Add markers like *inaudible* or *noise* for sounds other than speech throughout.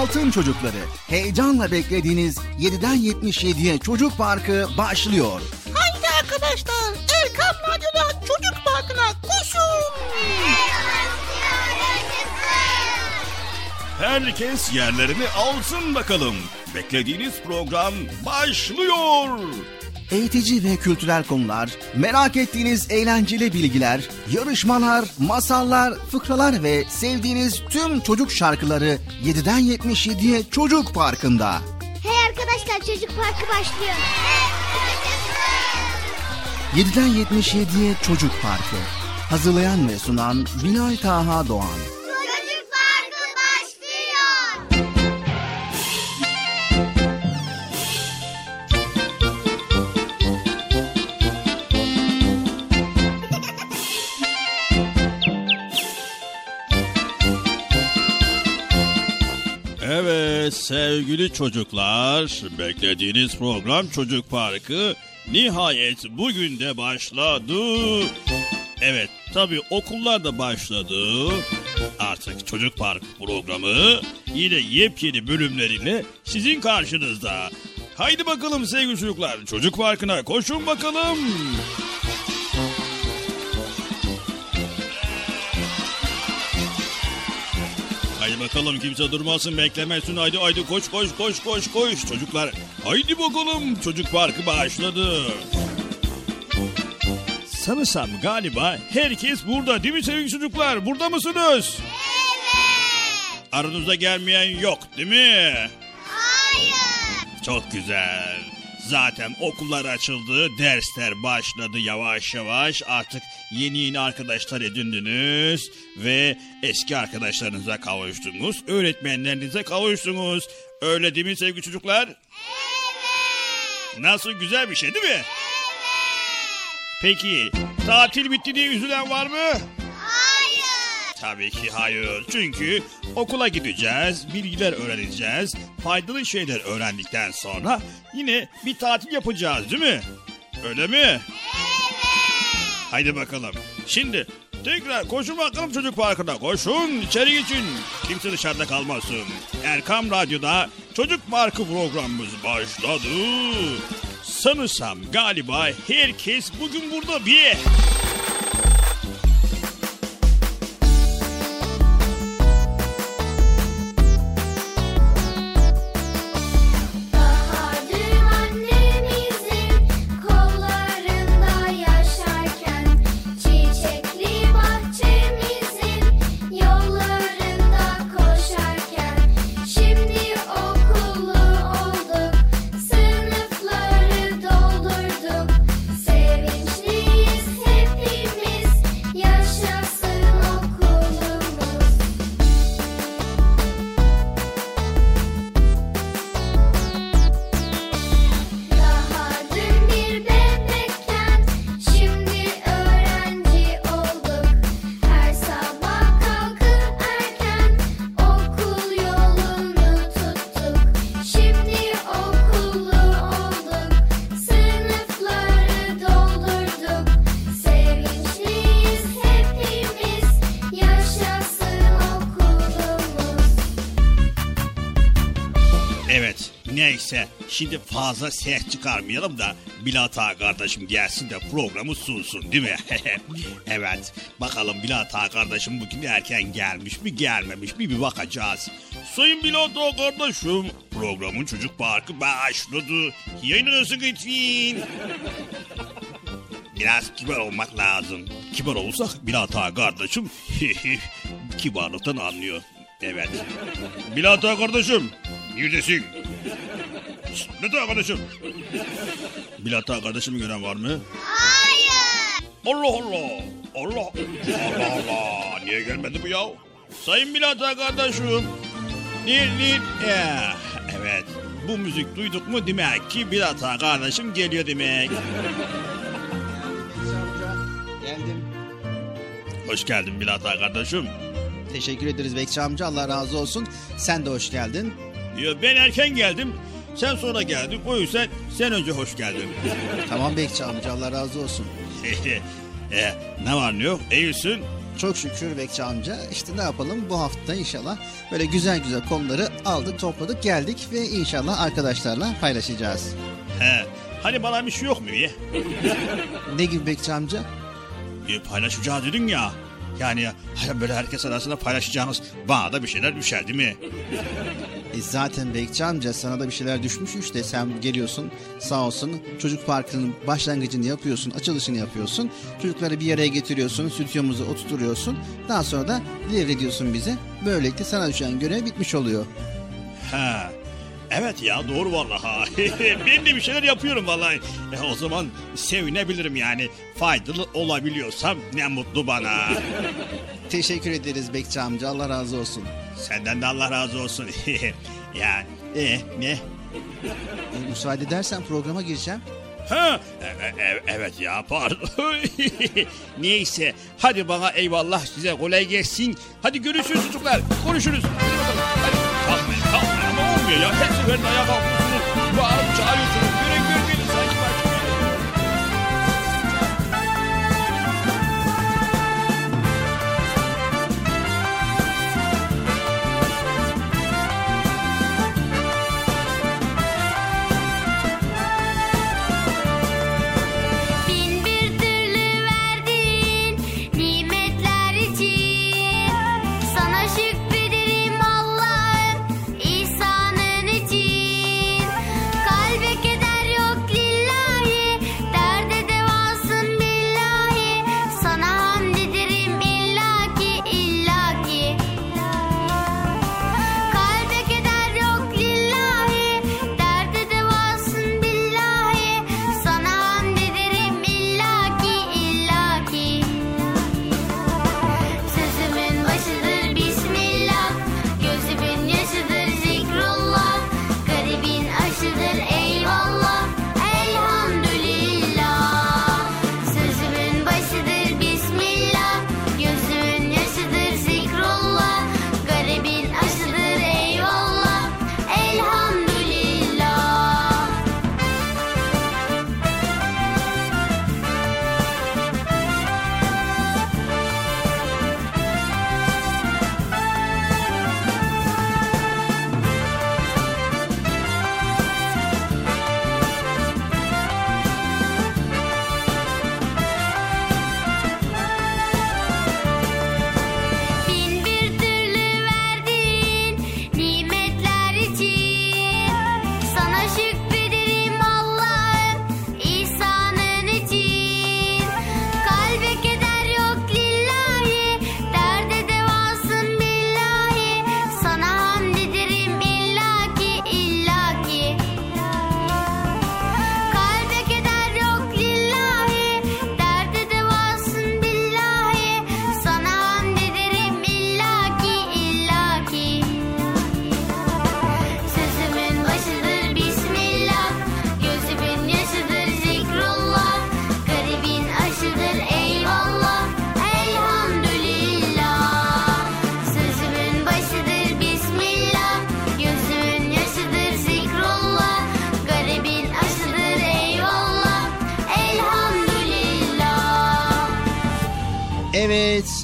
Altın Çocukları. Heyecanla beklediğiniz 7'den 77'ye Çocuk Parkı başlıyor. Haydi arkadaşlar Erkam Radyo'da Çocuk Parkı'na koşun. Herkes yerlerini alsın bakalım. Beklediğiniz program başlıyor. Eğitici ve kültürel konular, merak ettiğiniz eğlenceli bilgiler, yarışmalar, masallar, fıkralar ve sevdiğiniz tüm çocuk şarkıları 7'den 77'ye Çocuk Parkı'nda. Hey arkadaşlar çocuk parkı başlıyor. 7'den 77'ye Çocuk Parkı. Hazırlayan ve sunan Binay Taha Doğan. Sevgili çocuklar, beklediğiniz program Çocuk Parkı nihayet bugün de başladı. Evet, tabii okullar da başladı. Artık Çocuk Park programı yine yepyeni bölümleriyle sizin karşınızda. Haydi bakalım sevgili çocuklar, Çocuk Parkı'na koşun bakalım. Haydi bakalım kimse durmasın beklemesin haydi haydi koş koş koş koş koş çocuklar. Haydi bakalım çocuk parkı başladı. Sanırsam galiba herkes burada değil mi sevgili çocuklar? Burada mısınız? Evet. Aranızda gelmeyen yok değil mi? Hayır. Çok güzel. Zaten okullar açıldı, dersler başladı yavaş yavaş. Artık yeni yeni arkadaşlar edindiniz ve eski arkadaşlarınıza kavuştunuz. Öğretmenlerinize kavuştunuz. Öyle değil mi sevgili çocuklar? Evet. Nasıl güzel bir şey değil mi? Evet. Peki tatil bitti diye üzülen var mı? Tabii ki hayır. Çünkü okula gideceğiz, bilgiler öğreneceğiz, faydalı şeyler öğrendikten sonra yine bir tatil yapacağız değil mi? Öyle mi? Evet. Haydi bakalım. Şimdi tekrar koşun bakalım çocuk parkına. Koşun içeri geçin. Kimse dışarıda kalmasın. Erkam Radyo'da çocuk parkı programımız başladı. Sanırsam galiba herkes bugün burada bir. Neyse şimdi fazla ses çıkarmayalım da Bilata kardeşim gelsin de programı sunsun değil mi? *laughs* evet bakalım Bilata kardeşim bugün erken gelmiş mi gelmemiş mi bir bakacağız. Sayın Bilata kardeşim programın çocuk parkı başladı. Yayınınızı lütfen. Biraz kibar olmak lazım. Kibar olursak Bilata kardeşim *laughs* kibarlıktan anlıyor. Evet. Bilata kardeşim neredesin? Bilata kardeşim. Bilata kardeşimi gören var mı? Hayır. Allah Allah. Allah Allah Allah. Niye gelmedi bu ya? Sayın Bilata kardeşim. Nil nil. Eh, Evet. Bu müzik duyduk mu demek ki Bilata kardeşim geliyor demek. Geldim. Hoş geldin Bilata kardeşim. Teşekkür ederiz Bekçi amca. Allah razı olsun. Sen de hoş geldin. Ya ben erken geldim. Sen sonra geldin. O yüzden sen önce hoş geldin. *laughs* Tamam Bekçi amca. Allah razı olsun. *laughs* E, ne var ne yok? İyisin. Çok şükür Bekçi amca. İşte ne yapalım bu hafta inşallah böyle güzel güzel konuları aldık topladık geldik ve inşallah arkadaşlarla paylaşacağız. He. Hani bana bir şey yok mu ya? *laughs* Ne gibi Bekçi amca? E, paylaşacağız dedin ya. Yani böyle herkes arasında paylaşacağınız bana da bir şeyler düşer değil mi? E zaten Bekçi amca sana da bir şeyler düşmüş işte sen geliyorsun sağ olsun çocuk parkının başlangıcını yapıyorsun açılışını yapıyorsun çocukları bir araya getiriyorsun stüdyomuza oturtuyorsun daha sonra da devrediyorsun bize böylelikle sana düşen görev bitmiş oluyor. He. Evet ya doğru vallahi. *laughs* ben de bir şeyler yapıyorum vallahi. E, o zaman sevinebilirim yani. Faydalı olabiliyorsam ne mutlu bana. *laughs* Teşekkür ederiz Bekçi amca Allah razı olsun. Senden de Allah razı olsun. *laughs* ya e, ne? E, müsaade edersen programa gireceğim. Ha, e- e- evet ya pardon. Neyse hadi bana eyvallah size kolay gelsin. Hadi görüşürüz çocuklar. Konuşuruz. Hadi bakalım. Hadi. 나가고 나무위에 해수에 나야가 무슨 마음 자유스러운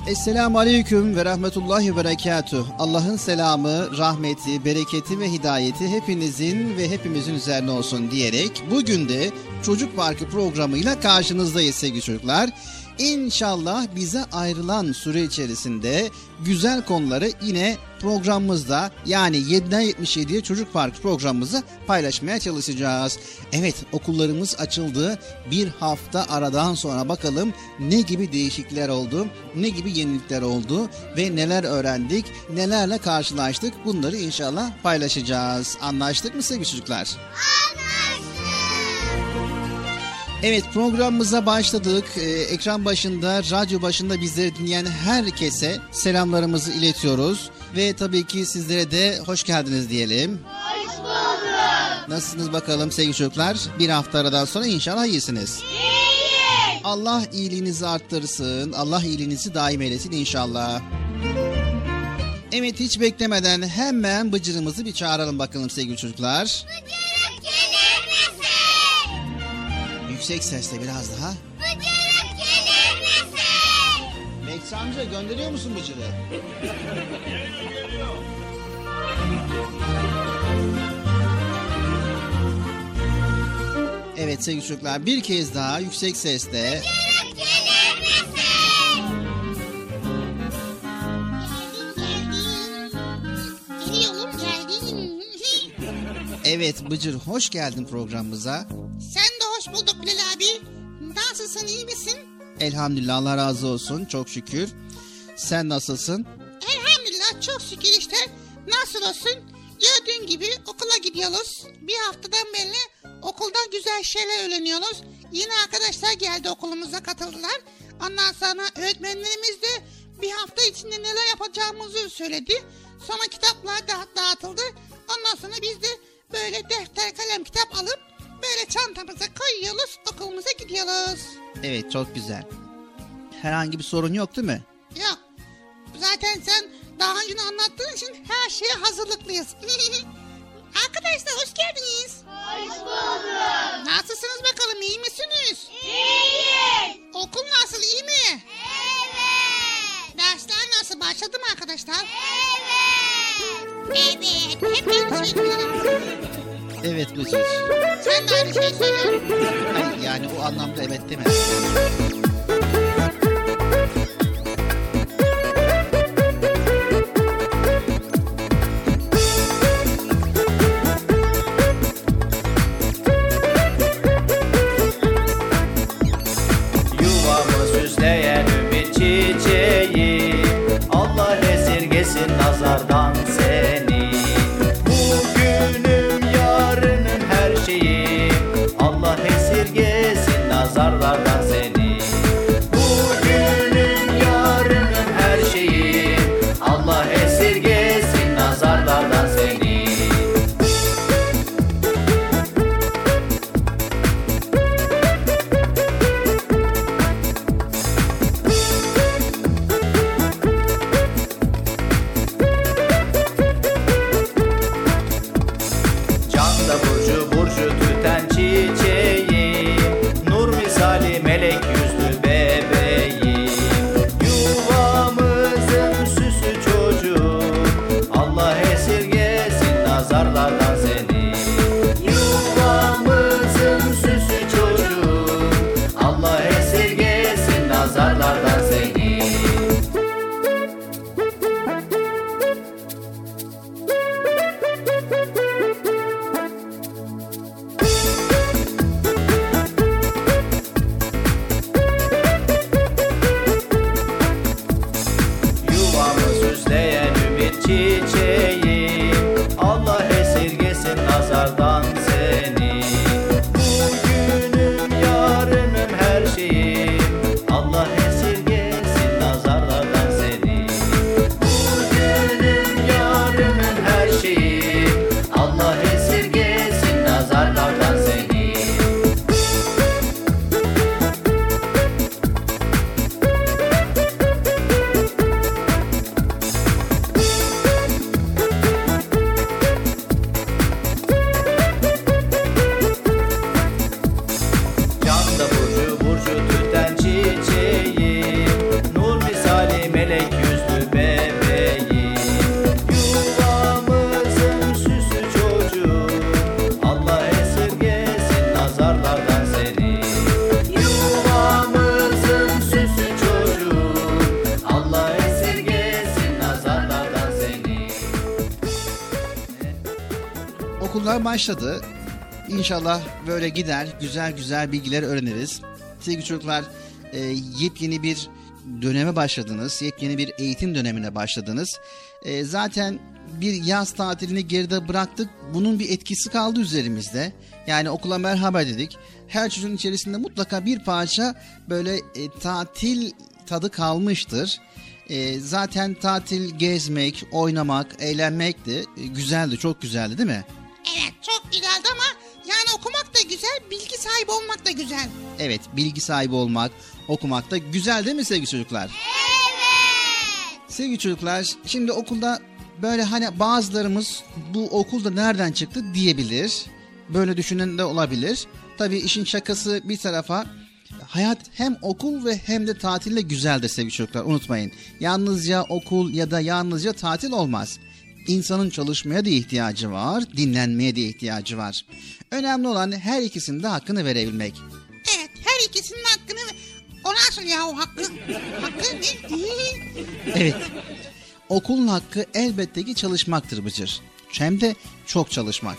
Esselamu Aleyküm ve Rahmetullahi ve Berekatuh. Allah'ın selamı, rahmeti, bereketi ve hidayeti hepinizin ve hepimizin üzerine olsun diyerek bugün de Çocuk Parkı programıyla karşınızdayız sevgili çocuklar. İnşallah bize ayrılan süre içerisinde güzel konuları yine programımızda yani 7'den 77'ye Çocuk Parkı programımızı paylaşmaya çalışacağız. Evet okullarımız açıldı. Bir hafta aradan sonra bakalım ne gibi değişiklikler oldu, ne gibi yenilikler oldu ve neler öğrendik, nelerle karşılaştık bunları inşallah paylaşacağız. Anlaştık mı sevgili çocuklar? Evet programımıza başladık. Ee, ekran başında, radyo başında bizleri dinleyen herkese selamlarımızı iletiyoruz. Ve tabii ki sizlere de hoş geldiniz diyelim. Hoş bulduk. Nasılsınız bakalım sevgili çocuklar? Bir hafta aradan sonra inşallah iyisiniz. İyiyiz. Allah iyiliğinizi arttırsın. Allah iyiliğinizi daim eylesin inşallah. Evet hiç beklemeden hemen bıcırımızı bir çağıralım bakalım sevgili çocuklar. Bıcırık gelir misin? Yüksek sesle biraz daha. Fatih amca gönderiyor musun Bıcır'ı? *laughs* Evet sevgili çocuklar bir kez daha yüksek sesle Gelir misin? Geliyorum geldim. Evet Bıcır hoş geldin programımıza. Sen de hoş bulduk Bilal abi. Nasılsın iyi misin? Elhamdülillah Allah razı olsun çok şükür. Sen nasılsın? Elhamdülillah çok şükür işte. Nasıl olsun? Gördüğün gibi okula gidiyoruz. Bir haftadan beri okulda güzel şeyler öğreniyoruz. Yeni arkadaşlar geldi okulumuza katıldılar. Ondan sonra öğretmenlerimiz de bir hafta içinde neler yapacağımızı söyledi. Sonra kitaplar da dağıtıldı. Ondan sonra biz de böyle defter kalem kitap alıp böyle çantamıza koyuyoruz okulumuza gidiyoruz. Evet çok güzel. Herhangi bir sorun yok değil mi? Yok. Zaten sen daha önce anlattığın için her şeye hazırlıklıyız. *laughs* Arkadaşlar hoş geldiniz. Hoş bulduk. Nasılsınız bakalım iyi misiniz? İyiyiz. Okul nasıl iyi mi? Evet. Dersler nasıl başladı mı arkadaşlar? Evet. Evet. Hep aynı şeyi söylüyorum. Evet Bıcır. Sen de aynı şeyi söyle. Hayır, yani o anlamda evet deme. Yuvamı süsleyen ümit çiçeği Allah esirgesin nazardan başladı. İnşallah böyle gider, güzel güzel bilgiler öğreniriz. Sevgili çocuklar, e, yepyeni bir döneme başladınız. Yepyeni bir eğitim dönemine başladınız. E, zaten bir yaz tatilini geride bıraktık. Bunun bir etkisi kaldı üzerimizde. Yani okula merhaba dedik. Her çocuğun içerisinde mutlaka bir parça böyle e, tatil tadı kalmıştır. E, zaten tatil gezmek, oynamak, eğlenmekti. E, güzeldi, çok güzeldi değil mi? Da güzel. Evet, bilgi sahibi olmak, okumak da güzel değil mi sevgili çocuklar? Evet. Sevgili çocuklar, şimdi okulda böyle hani bazılarımız bu okulda nereden çıktı diyebilir. Böyle düşünen de olabilir. Tabii işin şakası bir tarafa Hayat hem okul ve hem de tatille güzeldir sevgili çocuklar unutmayın. Yalnızca okul ya da yalnızca tatil olmaz. İnsanın çalışmaya da ihtiyacı var, dinlenmeye de ihtiyacı var. Önemli olan her ikisinin de hakkını verebilmek. Evet her ikisinin hakkını... O nasıl ya o hakkı? Hakkı ne? Evet. Okulun hakkı elbette ki çalışmaktır Bıcır. Hem de çok çalışmak.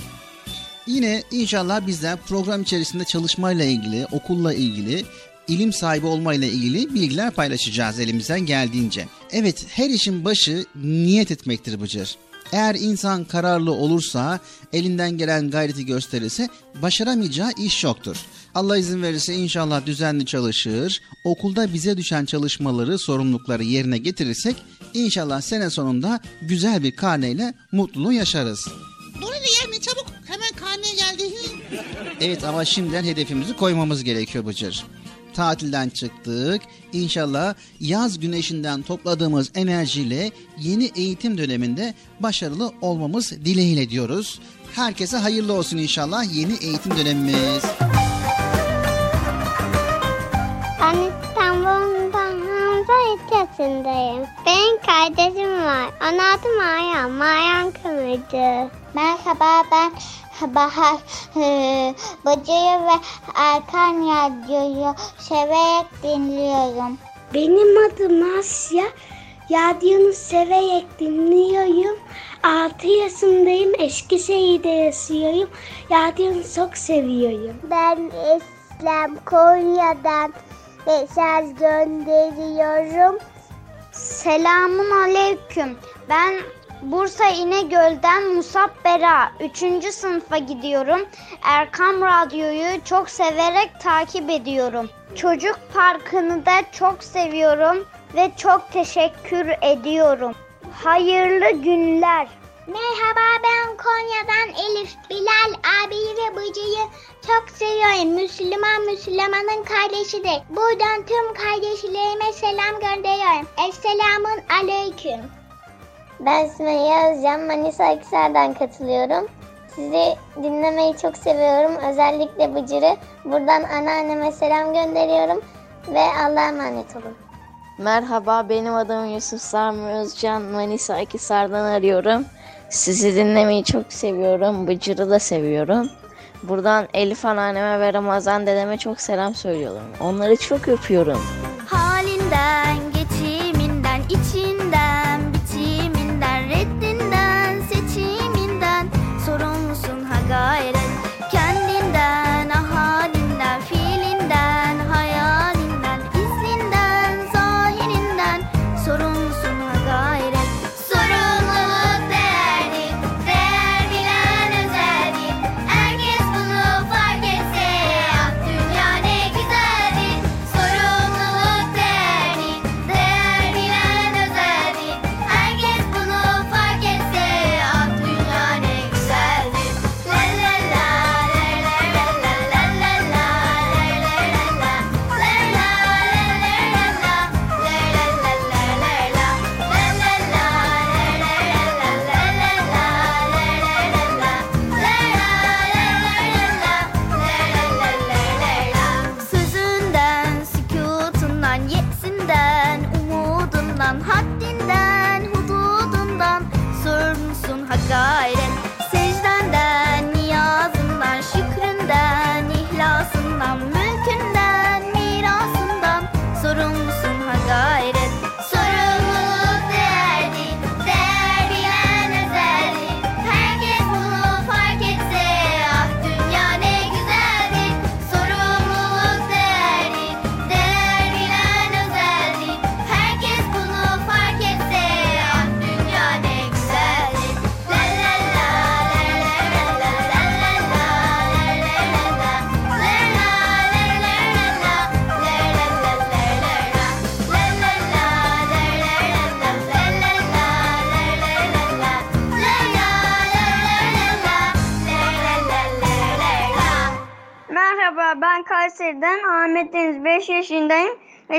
Yine inşallah bizler program içerisinde çalışmayla ilgili, okulla ilgili, ilim sahibi olmayla ilgili bilgiler paylaşacağız elimizden geldiğince. Evet her işin başı niyet etmektir Bıcır. Eğer insan kararlı olursa, elinden gelen gayreti gösterirse başaramayacağı iş yoktur. Allah izin verirse inşallah düzenli çalışır, okulda bize düşen çalışmaları, sorumlulukları yerine getirirsek inşallah sene sonunda güzel bir karneyle mutluluğu yaşarız. Dur hele ya ne çabuk hemen karneye geldi. Evet ama şimdiden hedefimizi koymamız gerekiyor Bıcır. Tatilden çıktık. İnşallah yaz güneşinden topladığımız enerjiyle yeni eğitim döneminde başarılı olmamız dileğiyle diyoruz. Herkese hayırlı olsun inşallah yeni eğitim dönemimiz. Ben İstanbul'dan Hamza ilçesindeyim. Benim kardeşim var. Onun adı Mayan. Mayan Kılıcı. Merhaba ben Bahar e, Bıcı'yı ve Erkan Radyo'yu severek dinliyorum. Benim adım Asya. Radyo'nu severek dinliyorum. 6 yaşındayım. Eskişehir'de yaşıyorum. Radyo'nu çok seviyorum. Ben İslam Konya'dan mesaj gönderiyorum. Selamun aleyküm. Ben Bursa İnegöl'den Musab Bera 3. sınıfa gidiyorum. Erkam Radyo'yu çok severek takip ediyorum. Çocuk Parkı'nı da çok seviyorum ve çok teşekkür ediyorum. Hayırlı günler. Merhaba ben Konya'dan Elif. Bilal abiyi ve Bıcı'yı çok seviyorum. Müslüman Müslümanın kardeşidir. Buradan tüm kardeşlerime selam gönderiyorum. Esselamun aleyküm. Ben Sümeyye Özcan, Manisa Akhisar'dan katılıyorum. Sizi dinlemeyi çok seviyorum. Özellikle Bıcır'ı. Buradan anneanneme selam gönderiyorum. Ve Allah'a emanet olun. Merhaba benim adım Yusuf Sami Özcan Manisa Akhisar'dan arıyorum. Sizi dinlemeyi çok seviyorum. Bıcır'ı da seviyorum. Buradan Elif anneanneme ve Ramazan dedeme çok selam söylüyorum. Onları çok öpüyorum. Halinden, geçiminden, içinden,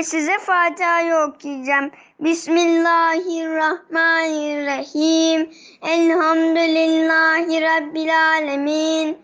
size Fatiha'yı okuyacağım. Bismillahirrahmanirrahim. Elhamdülillahi Rabbil Alemin.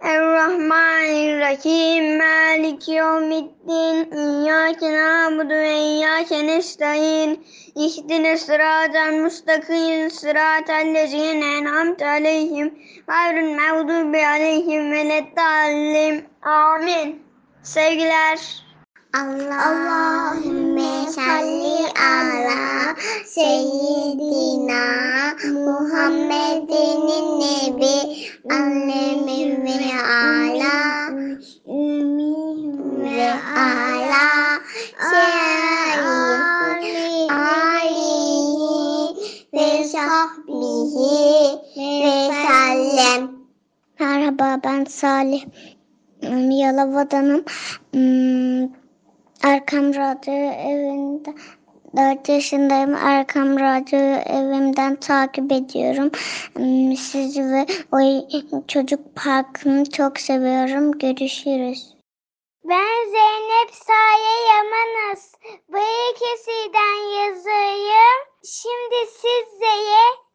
Errahmanirrahim. Maliki yevmiddin. İyyâke na'budu ve iyyâke nestaîn. İhdine sıratal müstakim. Sıratal lezîne en'amte aleyhim. Gayril mağdubi aleyhim ve leddallin. Amin. Sevgiler. Allahümme salli ala seyyidina Muhammedin nebi annemin ve ala ümmin ve ala seyyid alihi ve sahbihi ve sellem. Merhaba ben Salih. Yalova'danım. Erkam Radyo evinde 4 yaşındayım. Erkam Radyo evimden takip ediyorum. Hmm, Sizi ve o çocuk parkını çok seviyorum. Görüşürüz. Ben Zeynep Saye Yamanız. Balıkesir'den yazıyorum. Şimdi sizlere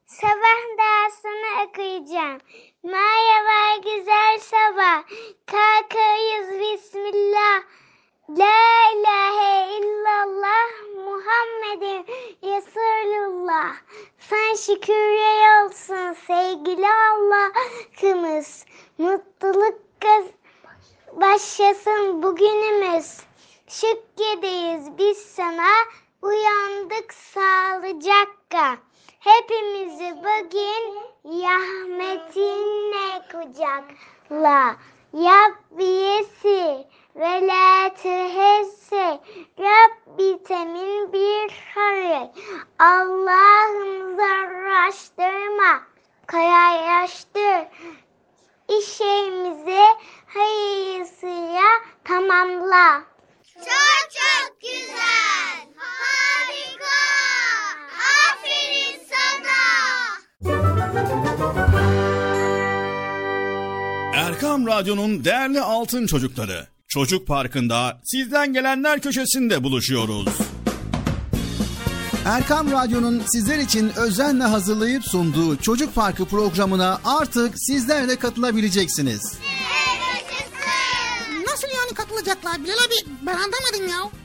Radyo'nun değerli altın çocukları. Çocuk Parkı'nda sizden gelenler köşesinde buluşuyoruz. Erkam Radyo'nun sizler için özenle hazırlayıp sunduğu Çocuk Parkı programına artık sizler de katılabileceksiniz. Nasıl yani katılacaklar Bilal abi? Ben anlamadım ya.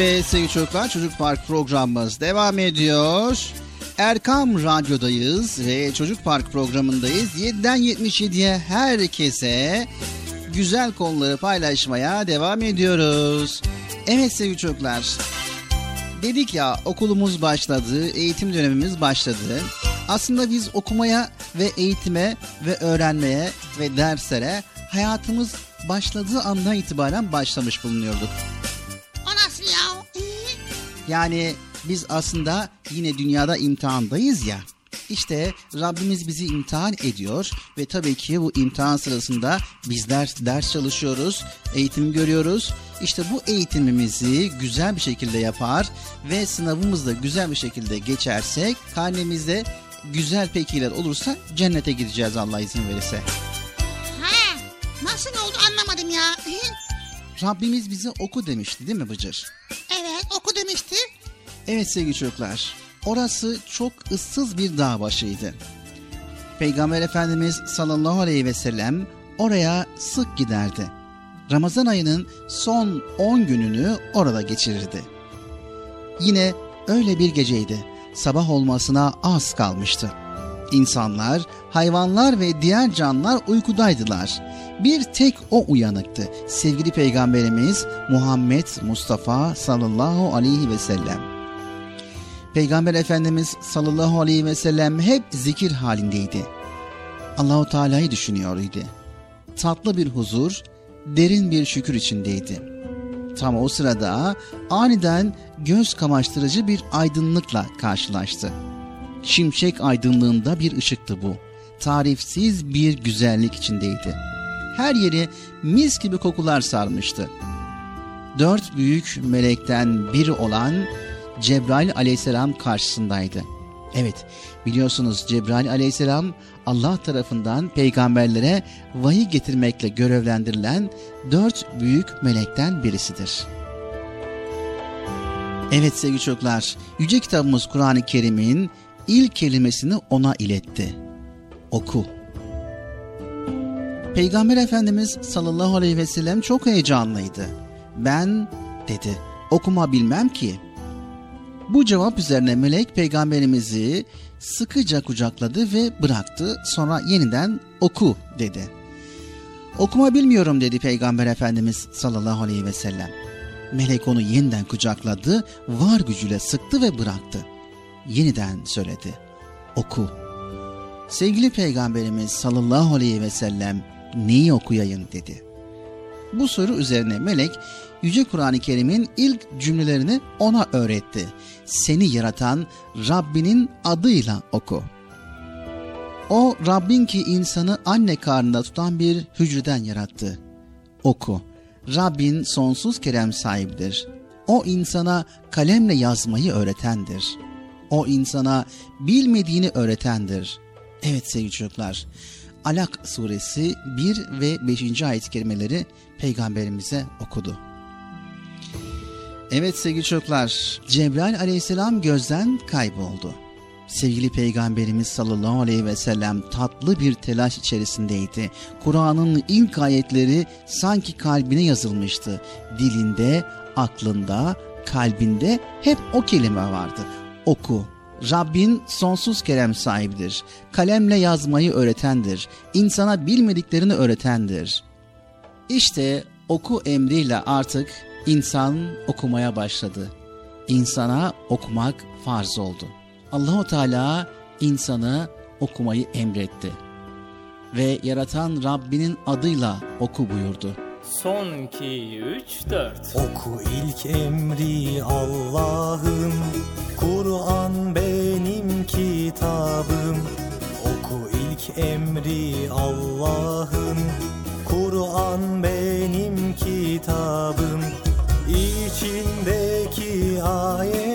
Evet sevgili çocuklar Çocuk Park programımız devam ediyor. Erkam Radyo'dayız ve Çocuk Park programındayız. 7'den 77'ye herkese güzel konuları paylaşmaya devam ediyoruz. Evet sevgili çocuklar. Dedik ya okulumuz başladı, eğitim dönemimiz başladı. Aslında biz okumaya ve eğitime ve öğrenmeye ve derslere hayatımız başladığı andan itibaren başlamış bulunuyorduk. Yani biz aslında yine dünyada imtihandayız ya. İşte Rabbimiz bizi imtihan ediyor ve tabii ki bu imtihan sırasında bizler ders çalışıyoruz, eğitim görüyoruz. İşte bu eğitimimizi güzel bir şekilde yapar ve sınavımızda güzel bir şekilde geçersek, karnemizde güzel pekiler olursa cennete gideceğiz Allah izin verirse. Ha, nasıl oldu anlamadım ya. Rabbimiz bize oku demişti değil mi Bıcır? Evet oku demişti. Evet sevgili çocuklar, orası çok ıssız bir dağ başıydı. Peygamber Efendimiz sallallahu aleyhi ve sellem oraya sık giderdi. Ramazan ayının son 10 gününü orada geçirirdi. Yine öyle bir geceydi. Sabah olmasına az kalmıştı. İnsanlar, hayvanlar ve diğer canlılar uykudaydılar. Bir tek o uyanıktı. Sevgili Peygamberimiz Muhammed Mustafa sallallahu aleyhi ve sellem. Peygamber Efendimiz sallallahu aleyhi ve sellem hep zikir halindeydi. Allahu Teala'yı düşünüyordu. Tatlı bir huzur, derin bir şükür içindeydi. Tam o sırada aniden göz kamaştırıcı bir aydınlıkla karşılaştı. Şimşek aydınlığında bir ışıktı bu. Tarifsiz bir güzellik içindeydi. Her yeri mis gibi kokular sarmıştı. Dört büyük melekten biri olan Cebrail aleyhisselam karşısındaydı. Evet biliyorsunuz Cebrail aleyhisselam Allah tarafından peygamberlere vahiy getirmekle görevlendirilen dört büyük melekten birisidir. Evet sevgili çocuklar, Yüce kitabımız Kur'an-ı Kerim'in ilk kelimesini ona iletti. Oku. Peygamber Efendimiz sallallahu aleyhi ve sellem çok heyecanlıydı. Ben dedi okuma bilmem ki. Bu cevap üzerine melek peygamberimizi sıkıca kucakladı ve bıraktı. Sonra yeniden oku dedi. Okuma bilmiyorum dedi peygamber efendimiz sallallahu aleyhi ve sellem. Melek onu yeniden kucakladı, var gücüyle sıktı ve bıraktı. Yeniden söyledi. Oku. Sevgili peygamberimiz sallallahu aleyhi ve sellem neyi okuyayım dedi. Bu soru üzerine melek Yüce Kur'an-ı Kerim'in ilk cümlelerini ona öğretti. Seni yaratan Rabbinin adıyla oku. O Rabbin ki insanı anne karnında tutan bir hücreden yarattı. Oku. Rabbin sonsuz kerem sahibidir. O insana kalemle yazmayı öğretendir. O insana bilmediğini öğretendir. Evet sevgili çocuklar, Alak suresi 1 ve 5. ayet kelimeleri peygamberimize okudu. Evet sevgili çocuklar, Cebrail aleyhisselam gözden kayboldu. Sevgili Peygamberimiz sallallahu aleyhi ve sellem tatlı bir telaş içerisindeydi. Kur'an'ın ilk ayetleri sanki kalbine yazılmıştı. Dilinde, aklında, kalbinde hep o kelime vardı. Oku, Rabbin sonsuz kerem sahibidir. Kalemle yazmayı öğretendir. İnsana bilmediklerini öğretendir. İşte oku emriyle artık insan okumaya başladı. İnsana okumak farz oldu. Allahu Teala insanı okumayı emretti. Ve yaratan Rabbinin adıyla oku buyurdu. Son 2 3 4 Oku ilk emri Allah'ım. Kur'an benim kitabım. Oku ilk emri Allah'ım. Kur'an benim kitabım. İçindeki ayetler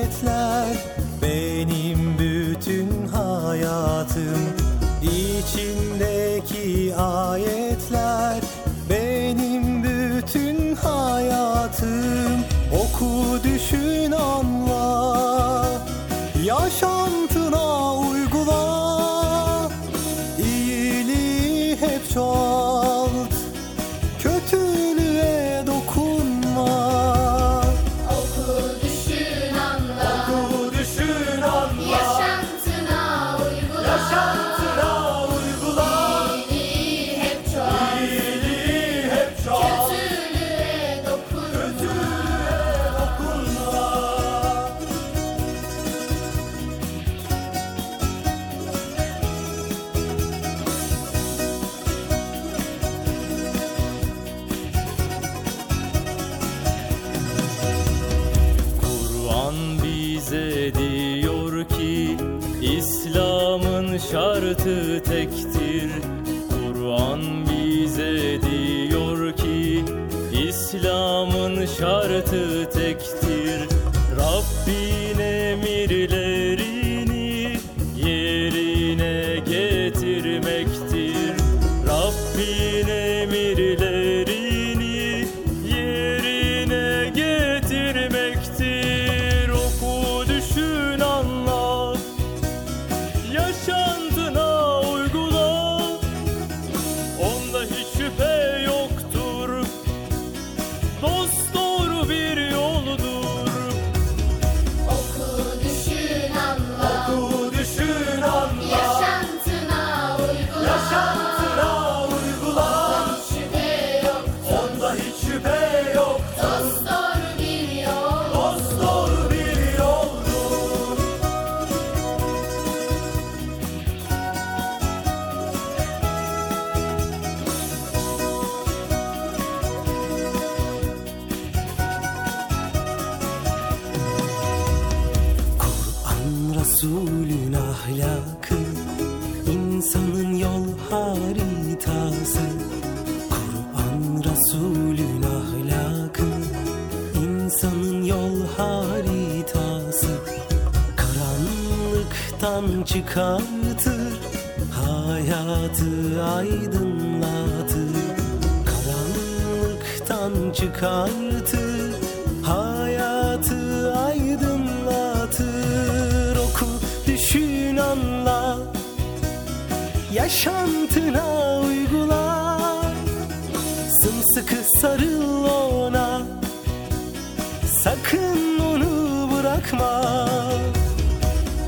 bırakma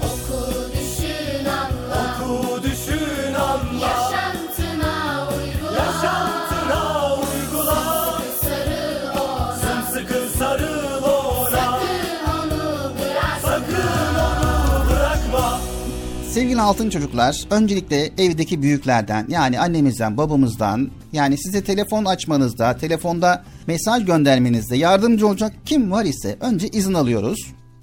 Oku düşün anla. Oku düşün anla Yaşantına uygula. yaşantına uygula Sarıl ona. Sımsıkı sarıl ona Sakın onu bırakma. sakın onu bırakma Sevgili altın çocuklar, öncelikle evdeki büyüklerden yani annemizden, babamızdan yani size telefon açmanızda, telefonda mesaj göndermenizde yardımcı olacak kim var ise önce izin alıyoruz.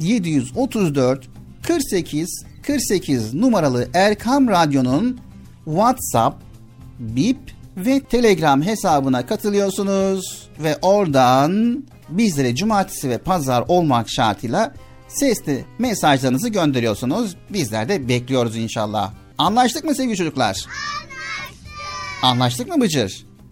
734 48 48 numaralı Erkam Radyo'nun WhatsApp, Bip ve Telegram hesabına katılıyorsunuz ve oradan bizlere cumartesi ve pazar olmak şartıyla sesli mesajlarınızı gönderiyorsunuz. Bizler de bekliyoruz inşallah. Anlaştık mı sevgili çocuklar? Anlaştık mı Bıcır?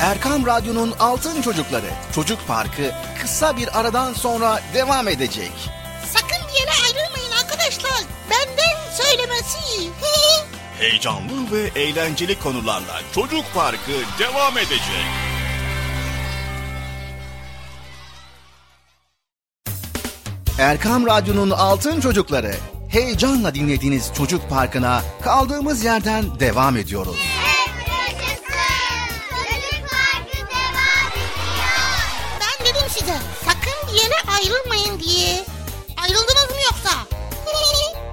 Erkam Radyo'nun Altın Çocukları Çocuk Parkı kısa bir aradan sonra devam edecek. Sakın bir yere ayrılmayın arkadaşlar. Benden söylemesi. *laughs* heyecanlı ve eğlenceli konularla Çocuk Parkı devam edecek. Erkam Radyo'nun Altın Çocukları. Heyecanla dinlediğiniz Çocuk Parkı'na kaldığımız yerden devam ediyoruz.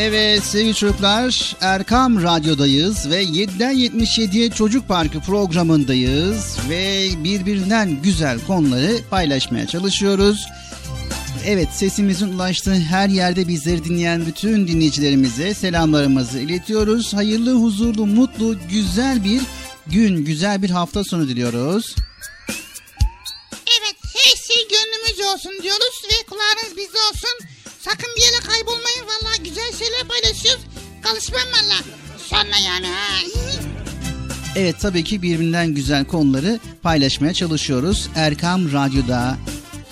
Evet sevgili çocuklar Erkam Radyo'dayız ve 7'den 77'ye Çocuk Parkı programındayız ve birbirinden güzel konuları paylaşmaya çalışıyoruz. Evet sesimizin ulaştığı her yerde bizleri dinleyen bütün dinleyicilerimize selamlarımızı iletiyoruz. Hayırlı, huzurlu, mutlu, güzel bir gün, güzel bir hafta sonu diliyoruz. Evet her şey gönlümüzce olsun diyoruz ve kulağınız bizde olsun. Sakın bir yere kaybolmayın valla güzel şeyler paylaşıyoruz. Kalışmam valla. Sonra yani ha. Evet tabii ki birbirinden güzel konuları paylaşmaya çalışıyoruz. Erkam Radyo'da.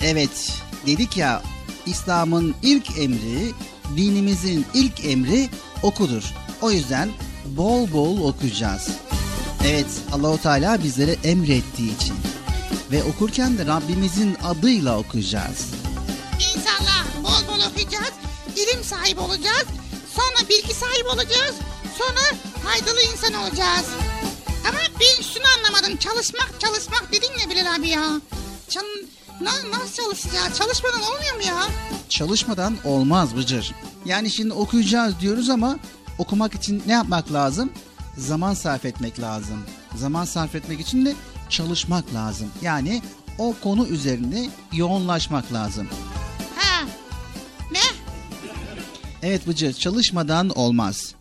Evet dedik ya İslam'ın ilk emri, dinimizin ilk emri okudur. O yüzden bol bol okuyacağız. Evet Allahu Teala bizlere emrettiği için ve okurken de Rabbimizin adıyla okuyacağız. İnşallah bol bol okuyacağız. İlim sahibi olacağız. Sonra bilgi sahibi olacağız. Sonra faydalı insan olacağız. Ama ben şunu anlamadım. Çalışmak çalışmak dedin ya Bilal abi ya. Çal Na- nasıl çalışacağız? Çalışmadan olmuyor mu ya? Çalışmadan olmaz Bıcır. Yani şimdi okuyacağız diyoruz ama okumak için ne yapmak lazım? Zaman sarf etmek lazım. Zaman sarf etmek için de çalışmak lazım. Yani o konu üzerinde yoğunlaşmak lazım. Evet Bıcır çalışmadan olmaz.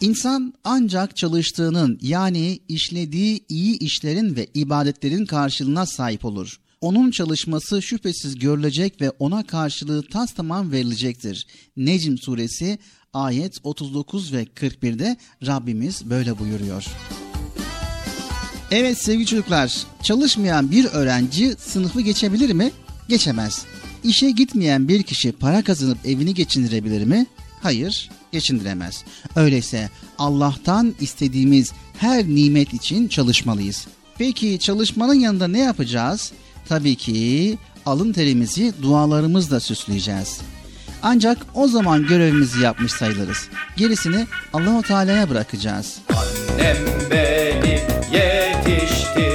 İnsan ancak çalıştığının yani işlediği iyi işlerin ve ibadetlerin karşılığına sahip olur. Onun çalışması şüphesiz görülecek ve ona karşılığı tas tamam verilecektir. Necm suresi ayet 39 ve 41'de Rabbimiz böyle buyuruyor. Evet sevgili çocuklar, çalışmayan bir öğrenci sınıfı geçebilir mi? Geçemez. İşe gitmeyen bir kişi para kazanıp evini geçindirebilir mi? Hayır, geçindiremez. Öyleyse Allah'tan istediğimiz her nimet için çalışmalıyız. Peki çalışmanın yanında ne yapacağız? Tabii ki alın terimizi dualarımızla süsleyeceğiz. Ancak o zaman görevimizi yapmış sayılırız. Gerisini Allahu Teala'ya bırakacağız. Annem beni yetiştirdi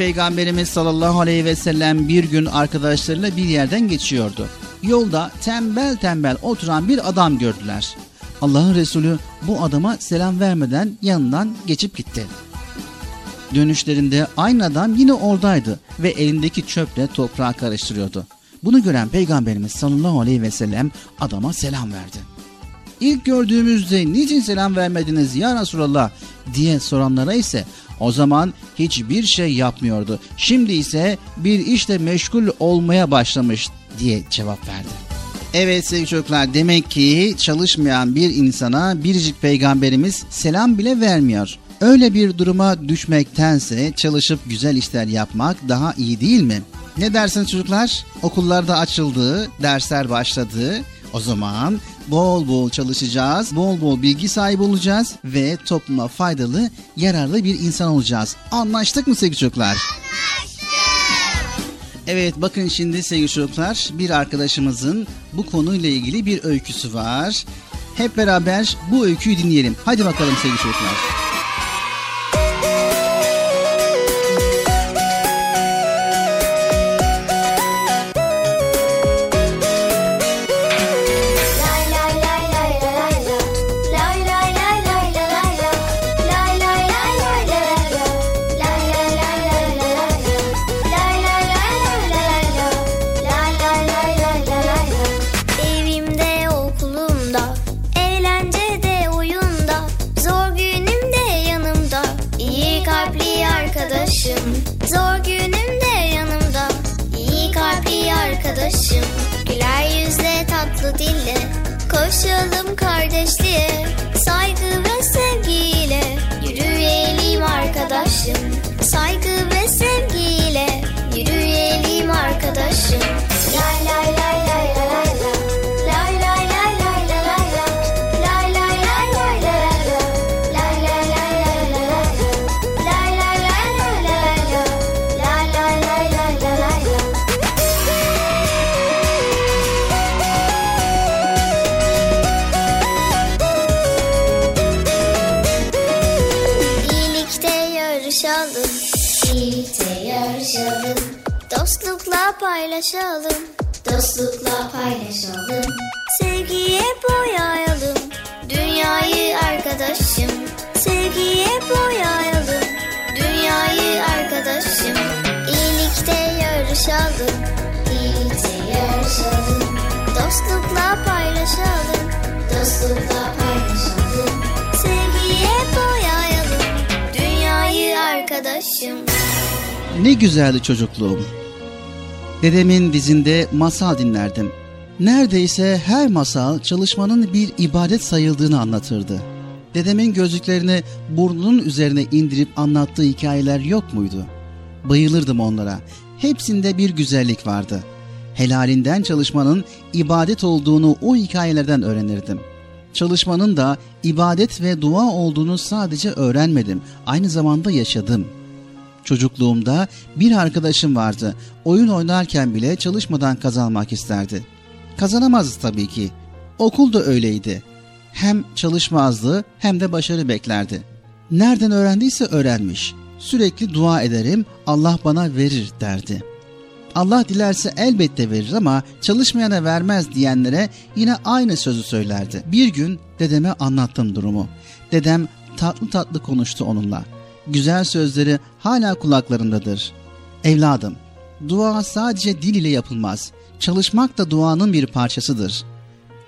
Peygamberimiz sallallahu aleyhi ve sellem bir gün arkadaşlarıyla bir yerden geçiyordu. Yolda tembel tembel oturan bir adam gördüler. Allah'ın Resulü bu adama selam vermeden yanından geçip gitti. Dönüşlerinde aynı adam yine oradaydı ve elindeki çöple toprağı karıştırıyordu. Bunu gören Peygamberimiz sallallahu aleyhi ve sellem adama selam verdi. İlk gördüğümüzde niçin selam vermediniz ya Resulallah diye soranlara ise o zaman hiçbir şey yapmıyordu. Şimdi ise bir işle meşgul olmaya başlamış diye cevap verdi. Evet sevgili çocuklar demek ki çalışmayan bir insana biricik peygamberimiz selam bile vermiyor. Öyle bir duruma düşmektense çalışıp güzel işler yapmak daha iyi değil mi? Ne dersiniz çocuklar? Okullarda açıldı, dersler başladı. O zaman bol bol çalışacağız, bol bol bilgi sahibi olacağız ve topluma faydalı, yararlı bir insan olacağız. Anlaştık mı sevgili çocuklar? Evet bakın şimdi sevgili çocuklar bir arkadaşımızın bu konuyla ilgili bir öyküsü var. Hep beraber bu öyküyü dinleyelim. Hadi bakalım sevgili çocuklar. İyilikte yarışalım. Dostlukla paylaşalım. Dostlukla paylaşalım. Sevgiye boyayalım Dünyayı arkadaşım. Sevgiye boyayalım Dünyayı arkadaşım. İyilikte yarışalım. İyilikte yarışalım. Dostlukla paylaşalım. Dostlukla paylaşalım arkadaşım Ne güzeldi çocukluğum. Dedemin dizinde masal dinlerdim. Neredeyse her masal çalışmanın bir ibadet sayıldığını anlatırdı. Dedemin gözlüklerini burnunun üzerine indirip anlattığı hikayeler yok muydu? Bayılırdım onlara. Hepsinde bir güzellik vardı. Helalinden çalışmanın ibadet olduğunu o hikayelerden öğrenirdim. Çalışmanın da ibadet ve dua olduğunu sadece öğrenmedim, aynı zamanda yaşadım.'' Çocukluğumda bir arkadaşım vardı. Oyun oynarken bile çalışmadan kazanmak isterdi. Kazanamazdı tabii ki. Okul da öyleydi. Hem çalışmazdı hem de başarı beklerdi. Nereden öğrendiyse öğrenmiş. Sürekli dua ederim, Allah bana verir derdi. Allah dilerse elbette verir ama çalışmayana vermez diyenlere yine aynı sözü söylerdi. Bir gün dedeme anlattım durumu. Dedem tatlı tatlı konuştu onunla güzel sözleri hala kulaklarındadır. Evladım, dua sadece dil ile yapılmaz. Çalışmak da duanın bir parçasıdır.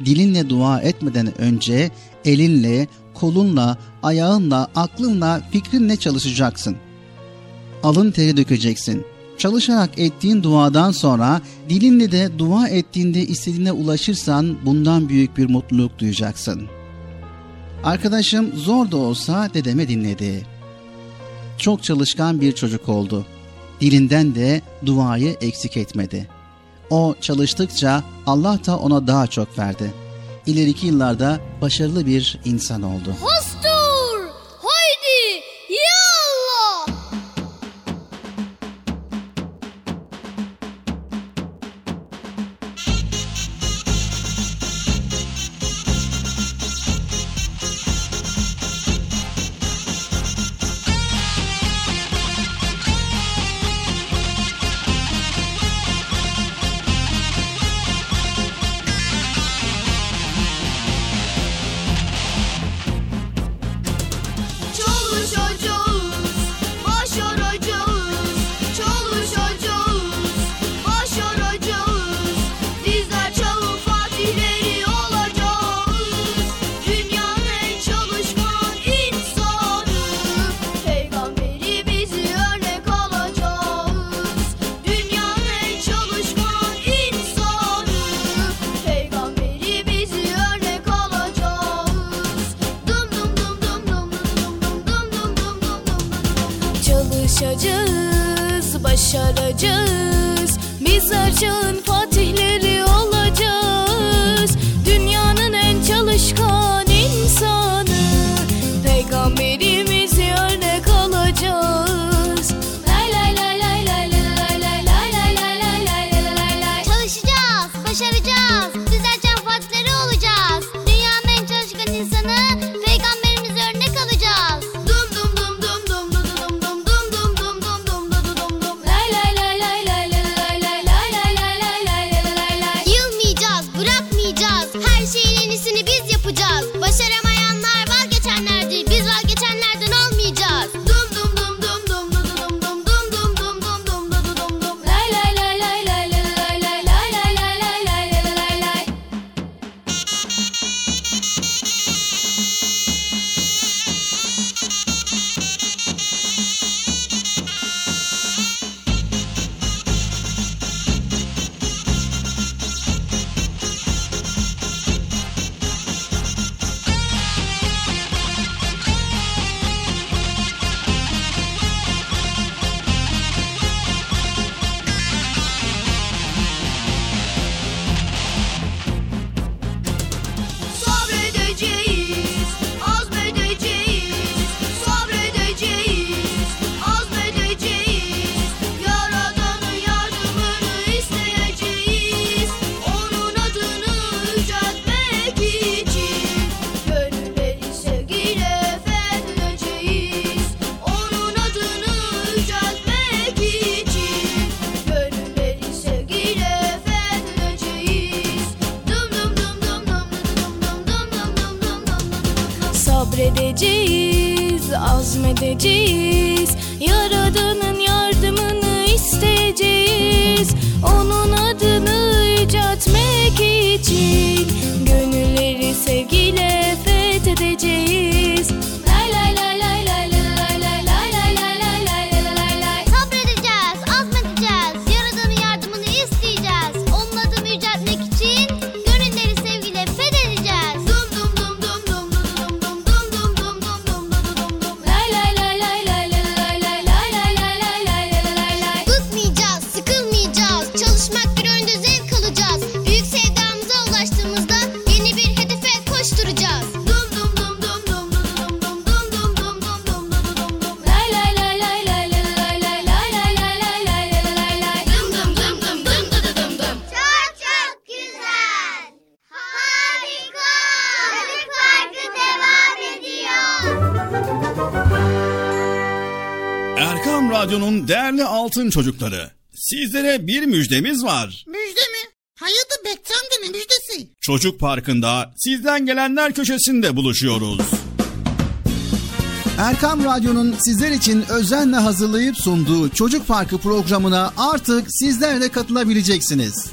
Dilinle dua etmeden önce elinle, kolunla, ayağınla, aklınla, fikrinle çalışacaksın. Alın teri dökeceksin. Çalışarak ettiğin duadan sonra dilinle de dua ettiğinde istediğine ulaşırsan bundan büyük bir mutluluk duyacaksın. Arkadaşım zor da olsa dedeme dinledi çok çalışkan bir çocuk oldu. Dilinden de duayı eksik etmedi. O çalıştıkça Allah da ona daha çok verdi. İleriki yıllarda başarılı bir insan oldu. Hostur! Altın çocukları. Sizlere bir müjdemiz var. Müjde mi? Hayırdır Bekçi amca ne müjdesi? Çocuk Parkı'nda sizden gelenler köşesinde buluşuyoruz. Erkam Radyo'nun sizler için özenle hazırlayıp sunduğu Çocuk Parkı programına artık sizler de katılabileceksiniz. Nasıl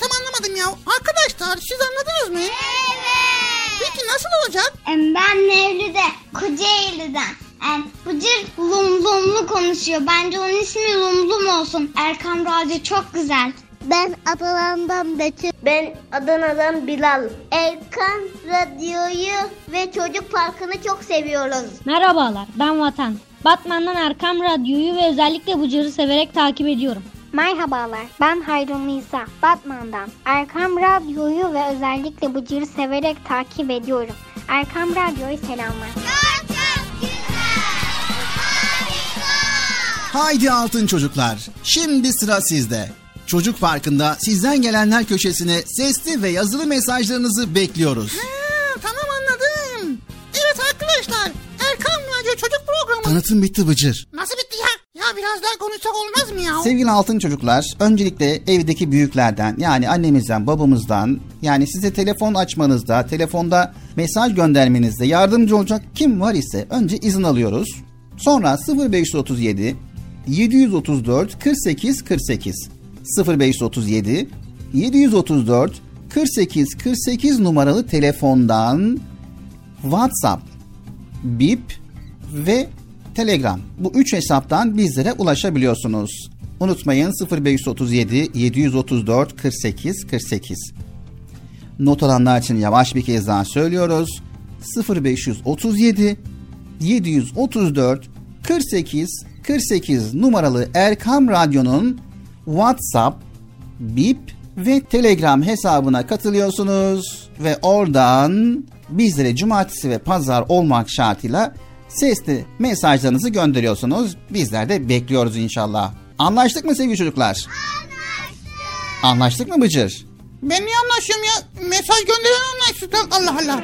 anlamadım ya. Arkadaşlar siz anladınız mı? Evet. Peki nasıl olacak? Ben Mevlüt'e Kocaeli'den. Bıcır lum lumlu konuşuyor. Bence onun ismi Lumlum olsun. Erkam Radyo çok güzel. Ben Adana'dan Betül. Ben Adana'dan Bilal. Erkan Radyo'yu ve Çocuk Parkı'nı çok seviyoruz. Merhabalar ben Vatan. Batman'dan Erkam Radyo'yu ve özellikle Bıcır'ı severek takip ediyorum. Merhabalar, ben Hayrun Nisa, Batman'dan. Erkam Radyo'yu ve özellikle Bıcır'ı severek takip ediyorum. Erkam Radyo'yu selamlar. Haydi altın çocuklar. Şimdi sıra sizde. Çocuk Parkı'nda sizden gelenler köşesine sesli ve yazılı mesajlarınızı bekliyoruz. Ha, tamam anladım. Evet arkadaşlar. Erkan Radyo Çocuk Programı. Tanıtım bitti Bıcır. Nasıl bitti ya? Ya biraz daha konuşsak olmaz mı ya? Sevgili altın çocuklar, öncelikle evdeki büyüklerden yani annemizden, babamızdan yani size telefon açmanızda, telefonda mesaj göndermenizde yardımcı olacak kim var ise önce izin alıyoruz. Sonra 0537 734 48 48 0537 734 48 48 numaralı telefondan WhatsApp, Bip ve Telegram. Bu üç hesaptan bizlere ulaşabiliyorsunuz. Unutmayın 0537 734 48 48. Not alanlar için yavaş bir kez daha söylüyoruz. 0537 734 48 48 numaralı Erkam Radyo'nun WhatsApp, Bip ve Telegram hesabına katılıyorsunuz ve oradan bizlere cumartesi ve pazar olmak şartıyla sesli mesajlarınızı gönderiyorsunuz. Bizler de bekliyoruz inşallah. Anlaştık mı sevgili çocuklar? Anlaştık. Anlaştık mı Bıcır? Ben niye anlaşıyorum ya? Mesaj gönderen anlaştık. Allah Allah.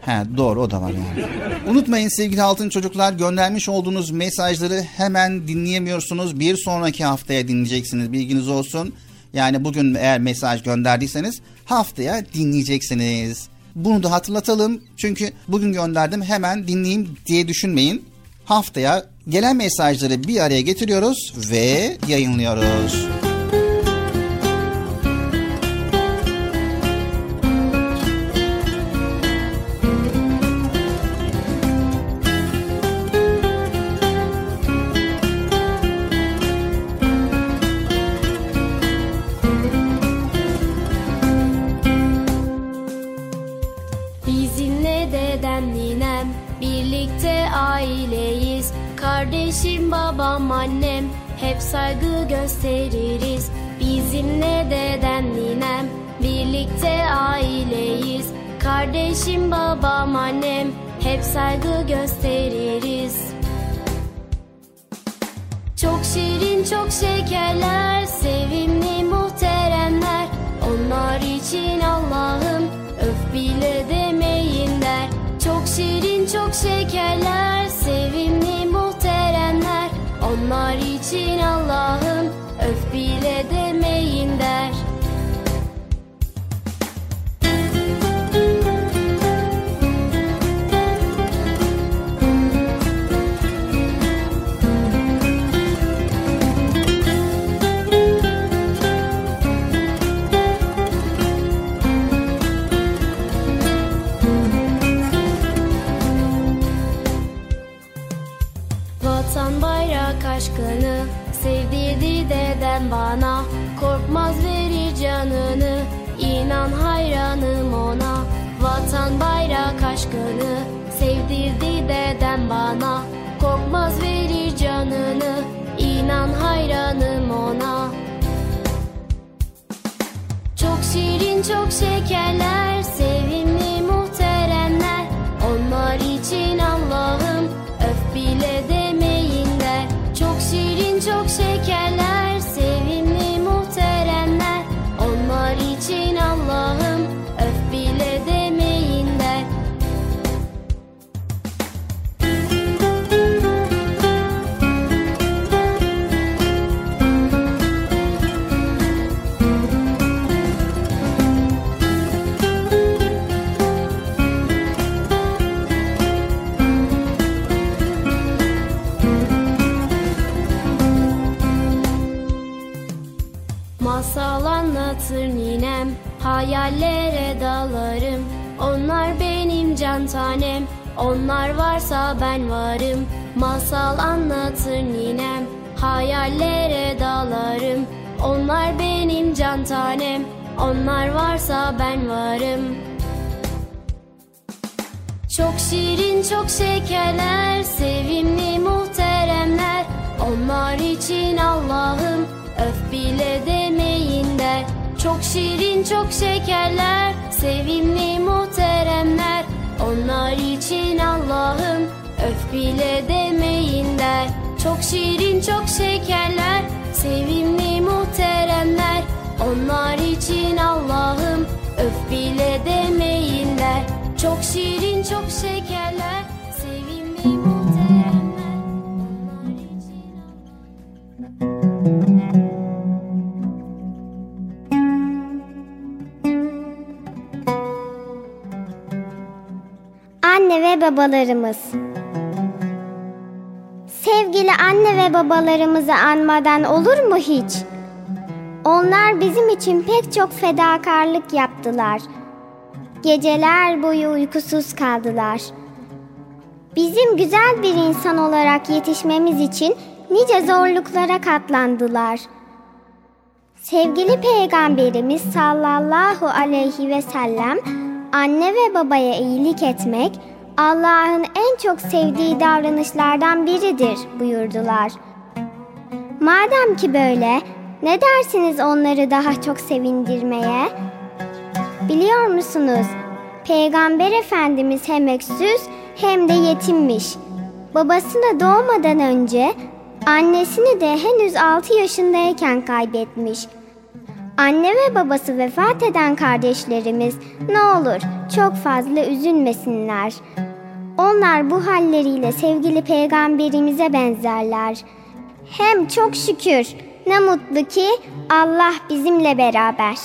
He doğru o da var yani. Unutmayın sevgili altın çocuklar göndermiş olduğunuz mesajları hemen dinleyemiyorsunuz. Bir sonraki haftaya dinleyeceksiniz bilginiz olsun. Yani bugün eğer mesaj gönderdiyseniz haftaya dinleyeceksiniz. Bunu da hatırlatalım. Çünkü bugün gönderdim hemen dinleyeyim diye düşünmeyin. Haftaya gelen mesajları bir araya getiriyoruz ve yayınlıyoruz. Saygı gösteririz Bizimle dedem ninem birlikte aileyiz Kardeşim babam, annem hep saygı gösteririz. Çok şirin, çok şekerler, sevimli muhteremler. Onlar için Allah'ım öf bile demeyin der. Çok şirin, çok şekerler, sevimli. Onlar için Allah'ım öf bile demeyin der. Aşkını sevdirdi dedem bana Korkmaz verir canını inan hayranım ona. Vatan bayrak aşkını sevdirdi dedem bana Korkmaz verir canını inan hayranım ona. Çok şirin çok şekerler sevimli muhteremler Onlar için Allah'ım öf bile şirin çok şekerler Hayallere dalarım. Onlar benim can tanem. Onlar varsa ben varım. Masal anlatır ninem. Hayallere dalarım. Onlar benim can tanem. Onlar varsa ben varım. Çok şirin çok şekerler Sevimli muhteremler. Onlar için Allah'ım Öf bile demeyin der Çok şirin çok şekerler Sevimli muhteremler. Onlar için Allah'ım Öf bile demeyin der. Çok şirin çok şekerler Sevimli muhteremler. Onlar için Allah'ım Öf bile demeyin der. Çok şirin çok şekerler ve babalarımız. Sevgili anne ve babalarımızı anmadan olur mu hiç? Onlar bizim için pek çok fedakarlık yaptılar. Geceler boyu uykusuz kaldılar. Bizim güzel bir insan olarak yetişmemiz için nice zorluklara katlandılar. Sevgili Peygamberimiz sallallahu aleyhi ve sellem anne ve babaya iyilik etmek Allah'ın en çok sevdiği davranışlardan biridir buyurdular. Madem ki böyle, ne dersiniz onları daha çok sevindirmeye? Biliyor musunuz? Peygamber Efendimiz hem öksüz hem de yetimmiş. Babasını doğmadan önce annesini de henüz 6 yaşındayken kaybetmiş. Anne ve babası vefat eden kardeşlerimiz ne olur çok fazla üzülmesinler. Onlar bu halleriyle sevgili peygamberimize benzerler. Hem çok şükür ne mutlu ki Allah bizimle beraber.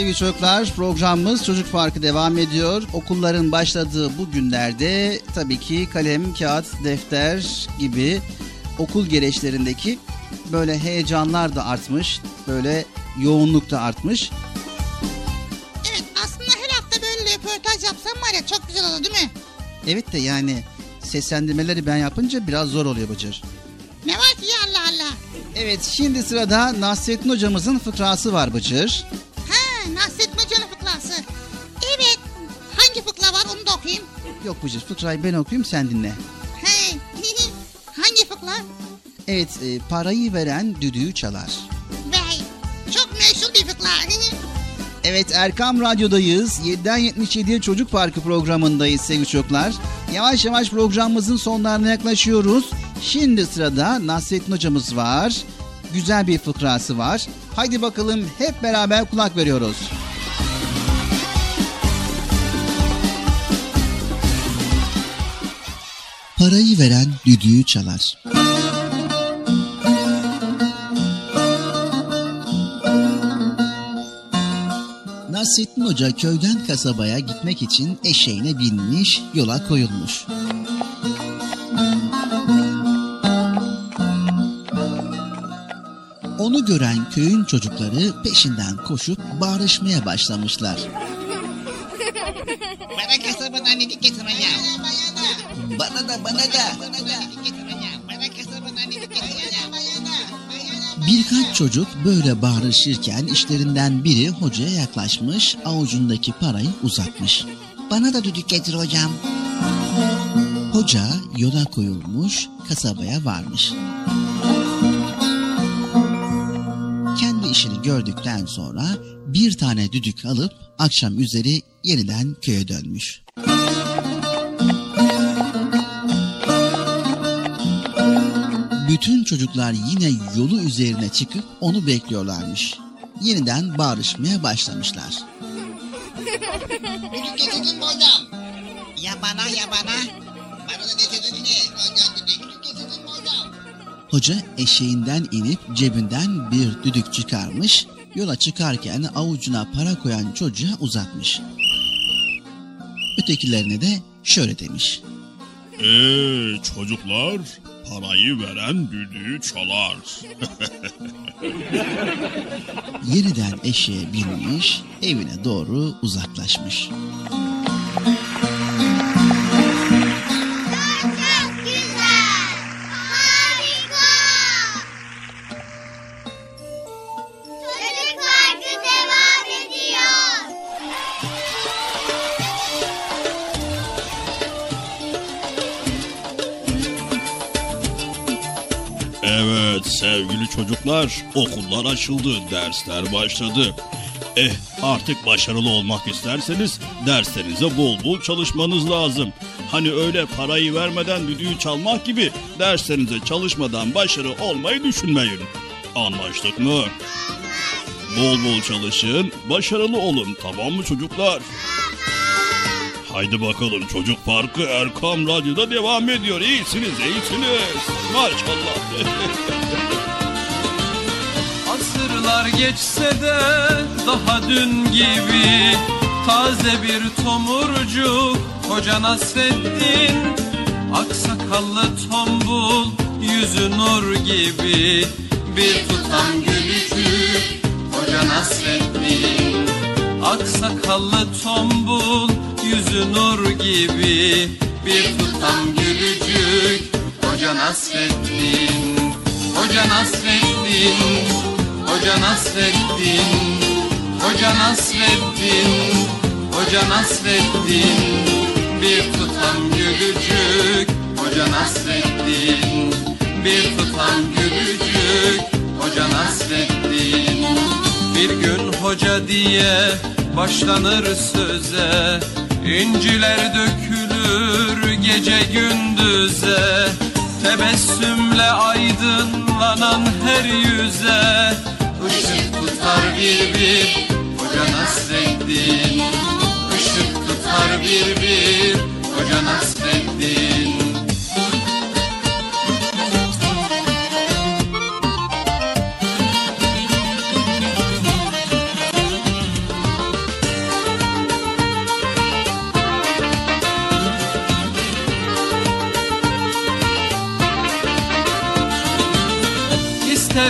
Sevgili çocuklar programımız Çocuk Parkı devam ediyor. Okulların başladığı bu günlerde tabii ki kalem, kağıt, defter gibi okul gereçlerindeki böyle heyecanlar da artmış. Böyle yoğunluk da artmış. Evet aslında her hafta böyle röportaj yapsam var ya çok güzel olur değil mi? Evet de yani seslendirmeleri ben yapınca biraz zor oluyor Bıcır. Ne var ki ya Allah Allah. Evet şimdi sırada Nasrettin hocamızın fıkrası var Bıcır. Yok Bıcır fıkrayı ben okuyayım sen dinle. Hey. Hangi fıkra? Evet e, parayı veren düdüğü çalar. Vay. Çok meşhur bir fıkra. Evet Erkam Radyo'dayız. 7'den 77'ye Çocuk Parkı programındayız sevgili çocuklar. Yavaş yavaş programımızın sonlarına yaklaşıyoruz. Şimdi sırada Nasrettin hocamız var. Güzel bir fıkrası var. Haydi bakalım hep beraber kulak veriyoruz. Parayı veren düdüğü çalar. Nasrettin Hoca köyden kasabaya gitmek için eşeğine binmiş, yola koyulmuş. Onu gören köyün çocukları peşinden koşup bağırışmaya başlamışlar. Bana kasabadan dedik getireceğim. Bana da bana da. Birkaç çocuk böyle bağırışırken işlerinden biri hocaya yaklaşmış, avucundaki parayı uzatmış. Bana da düdük getir hocam. Hoca yola koyulmuş, kasabaya varmış. Kendi işini gördükten sonra bir tane düdük alıp akşam üzeri yeniden köye dönmüş. Bütün çocuklar yine yolu üzerine çıkıp onu bekliyorlarmış. Yeniden bağırışmaya başlamışlar. Düdük getirdin mi hocam? Ya bana ya bana. Bana da getirdin mi? Hoca eşeğinden inip cebinden bir düdük çıkarmış, yola çıkarken avucuna para koyan çocuğa uzatmış. Ötekilerine de şöyle demiş. Eee çocuklar parayı veren düdüğü çalar. *laughs* Yeniden eşeğe binmiş, evine doğru uzaklaşmış. Evet sevgili çocuklar okullar açıldı dersler başladı. Eh artık başarılı olmak isterseniz derslerinize bol bol çalışmanız lazım. Hani öyle parayı vermeden düdüğü çalmak gibi derslerinize çalışmadan başarı olmayı düşünmeyin. Anlaştık mı? Bol bol çalışın, başarılı olun tamam mı çocuklar? Haydi bakalım çocuk parkı Erkam Radyo'da devam ediyor. İyisiniz, iyisiniz. Maşallah. *laughs* Asırlar geçse de daha dün gibi Taze bir tomurcuk Hoca Nasreddin Aksakallı tombul Yüzü nur gibi Bir tutam gülücük Hoca Nasreddin Aksakallı tombul Yüzü nur gibi Bir tutam gülücük. Hoca Nasreddin Hoca Nasreddin Hoca Nasreddin Hoca Nasreddin Hoca Nasreddin. Bir tutam gülücük Hoca Nasreddin. Bir tutam gülücük Hoca Nasreddin. Bir gün hoca diye başlanır söze İnciler dökülür gece gündüze Tebessümle aydınlanan her yüze. Işık tutar bir bir Hoca Nasreddin Işık tutar bir bir Hoca Nasreddin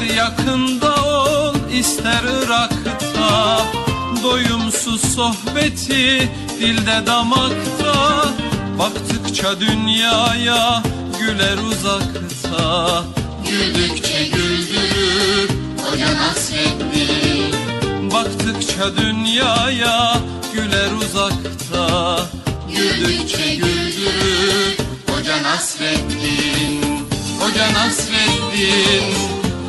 İster yakında ol ister Irak'ta. Doyumsuz sohbeti dilde damakta. Baktıkça dünyaya güler uzakta. Güldükçe güldürür hoca Nasreddin Baktıkça dünyaya güler uzakta. Güldükçe güldürür hoca Nasreddin Hoca Nasreddin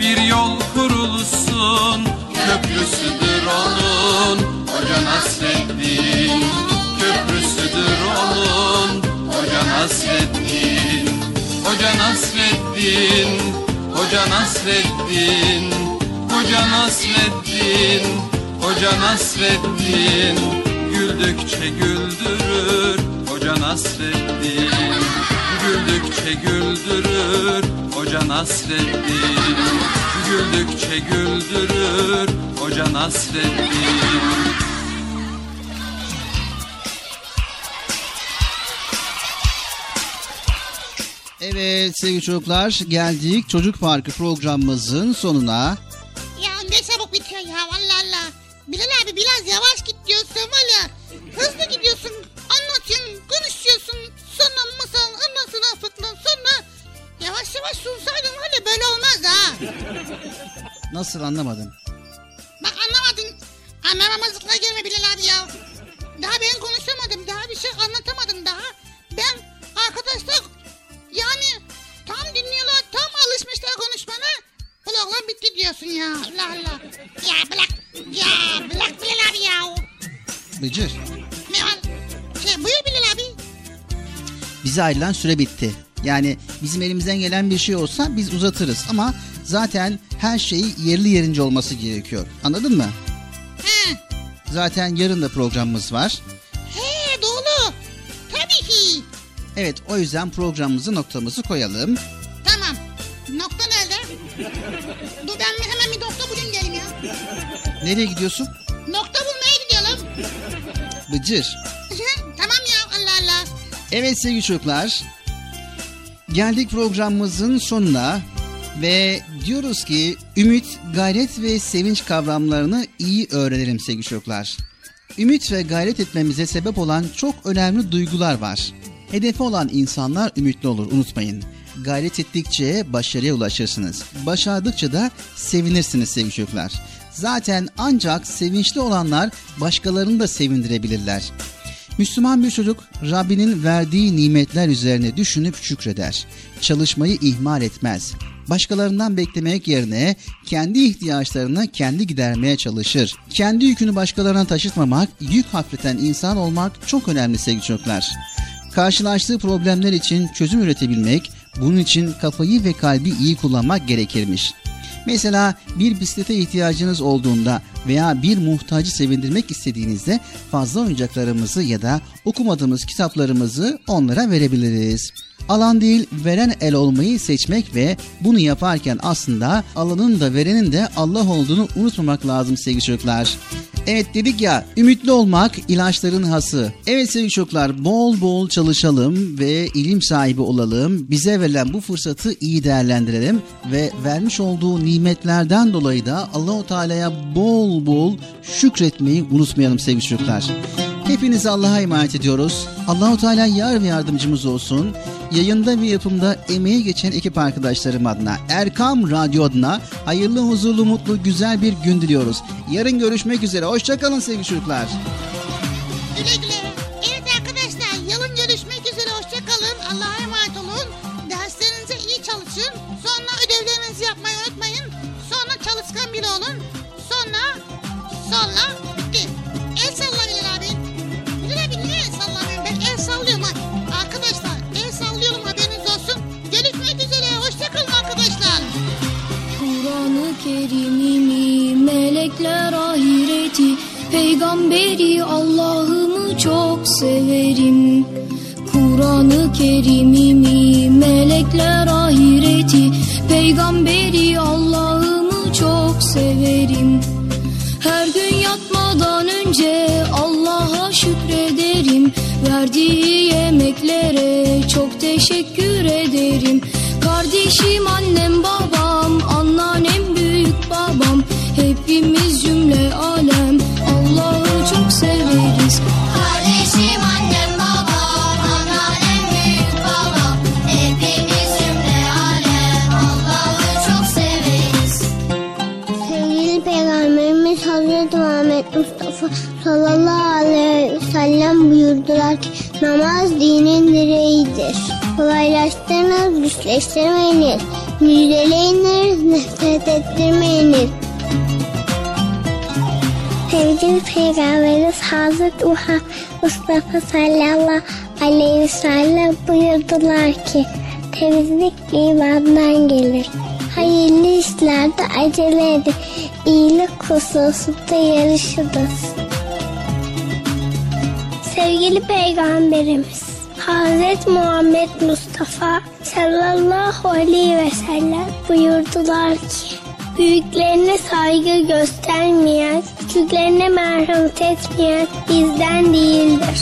bir yol kurulsun. Köprüsüdür onun Hoca Nasreddin. Köprüsüdür onun Hoca Nasreddin. Hoca Nasreddin Hoca Nasreddin. Hoca Nasreddin Hoca Nasreddin. Güldükçe güldürür Hoca Nasreddin Güldükçe güldürür Hoca Nasreddin Güldükçe güldürür Hoca Nasreddin Evet sevgili çocuklar geldik Çocuk Parkı programımızın sonuna. Ya ne çabuk bitiyor ya Allah Allah. Bilal abi biraz yavaş git diyorsun var ya. Hızlı gidiyorsun anlatıyorsun konuşuyorsun. Sonra masal ondan sonra fıklan sonra yavaş yavaş sunsaydın var ya böyle olmaz ha. Nasıl anlamadım. Bak anlamadın. Anlamamazlıkla gelme Bilal abi ya. Daha ben konuşamadım. Daha bir şey anlatamadım daha. Ben arkadaşlar yani tam dinliyorlar. Tam alışmışlar konuşmana. Program bitti diyorsun ya. Allah Allah. Ya bırak. Ya bırak Bilal abi ya. Bıcır Ne var? Şey buyur Bilal abi. Bize ayrılan süre bitti. Yani bizim elimizden gelen bir şey olsa biz uzatırız ama zaten her şey yerli yerince olması gerekiyor. Anladın mı? He. Zaten yarın da programımız var. He doğru. Tabii ki. Evet o yüzden programımızı noktamızı koyalım. Tamam. Nokta nerede? Dur ben hemen bir nokta bulayım geleyim ya. Nereye gidiyorsun? Nokta bulmaya gidelim. Bıcır. Evet sevgili çocuklar. Geldik programımızın sonuna ve diyoruz ki ümit, gayret ve sevinç kavramlarını iyi öğrenelim sevgili çocuklar. Ümit ve gayret etmemize sebep olan çok önemli duygular var. Hedefi olan insanlar ümitli olur unutmayın. Gayret ettikçe başarıya ulaşırsınız. Başardıkça da sevinirsiniz sevgili çocuklar. Zaten ancak sevinçli olanlar başkalarını da sevindirebilirler. Müslüman bir çocuk Rabbinin verdiği nimetler üzerine düşünüp şükreder. Çalışmayı ihmal etmez. Başkalarından beklemek yerine kendi ihtiyaçlarını kendi gidermeye çalışır. Kendi yükünü başkalarına taşıtmamak, yük hafifleten insan olmak çok önemli sevgili çocuklar. Karşılaştığı problemler için çözüm üretebilmek, bunun için kafayı ve kalbi iyi kullanmak gerekirmiş. Mesela bir bisiklete ihtiyacınız olduğunda veya bir muhtacı sevindirmek istediğinizde fazla oyuncaklarımızı ya da okumadığımız kitaplarımızı onlara verebiliriz. Alan değil veren el olmayı seçmek ve bunu yaparken aslında alanın da verenin de Allah olduğunu unutmamak lazım sevgili çocuklar. Evet dedik ya ümitli olmak ilaçların hası. Evet sevgili çocuklar bol bol çalışalım ve ilim sahibi olalım. Bize verilen bu fırsatı iyi değerlendirelim ve vermiş olduğu nimetlerden dolayı da Allahu Teala'ya bol bol şükretmeyi unutmayalım sevgili çocuklar. Hepinizi Allah'a emanet ediyoruz. Allahu Teala yar ve yardımcımız olsun. Yayında ve yapımda emeği geçen ekip arkadaşlarım adına, Erkam Radyo adına hayırlı, huzurlu, mutlu, güzel bir gün diliyoruz. Yarın görüşmek üzere. Hoşçakalın sevgili çocuklar. Güle güle. Melek melekler ahireti Peygamberi Allah'ımı çok severim. Kur'an-ı Kerim'imi melekler ahireti Peygamberi Allah'ımı çok severim. Her gün yatmadan önce Allah'a şükrederim. Verdiği yemeklere çok teşekkür ederim. Kardeşim annem babam Hepimiz cümle alem Allah'ı çok severiz Kardeşim annem babam, anneannem büyük babam Hepimiz cümle alem Allah'ı çok severiz Sevgili Peygamberimiz Hazreti Muhammed Mustafa sallallahu aleyhi ve sellem buyurdular ki namaz dinin direğidir. Kolaylaştırınız, güçleştirmeyiniz. Müjdeleyiniz, nefret ettirmeyiniz. Sevgili Peygamberimiz Hazreti Muhammed Mustafa sallallahu aleyhi ve sellem buyurdular ki temizlik imandan gelir. Hayırlı işlerde acele edin. İyilik hususunda yarışınız. Sevgili Peygamberimiz Hazreti Muhammed Mustafa sallallahu aleyhi ve sellem buyurdular ki Büyüklerine saygı göstermeyen, küçüklerine merhamet etmeyen bizden değildir.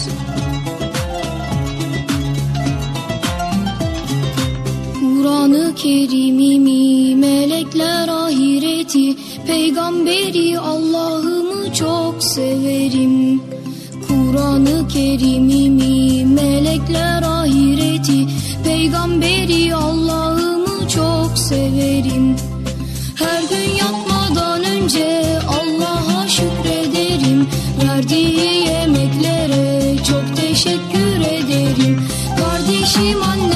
Kur'an-ı Kerim'imi melekler ahireti Peygamberi Allah'ımı çok severim Kur'an-ı Kerim'imi melekler ahireti Peygamberi Allah'ımı çok severim Her gün yatmadan önce Allah'a Verdiği yemeklere çok teşekkür ederim. Kardeşim annem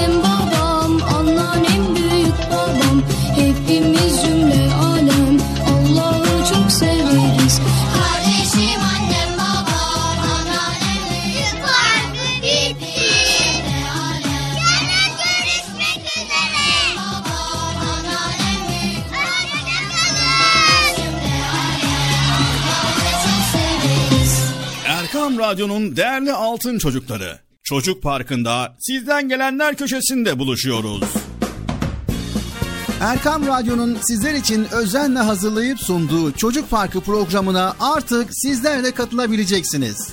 Radyo'nun değerli altın çocukları. Çocuk Parkı'nda sizden gelenler köşesinde buluşuyoruz. Erkam Radyo'nun sizler için özenle hazırlayıp sunduğu Çocuk Parkı programına artık sizler de katılabileceksiniz. Nasıl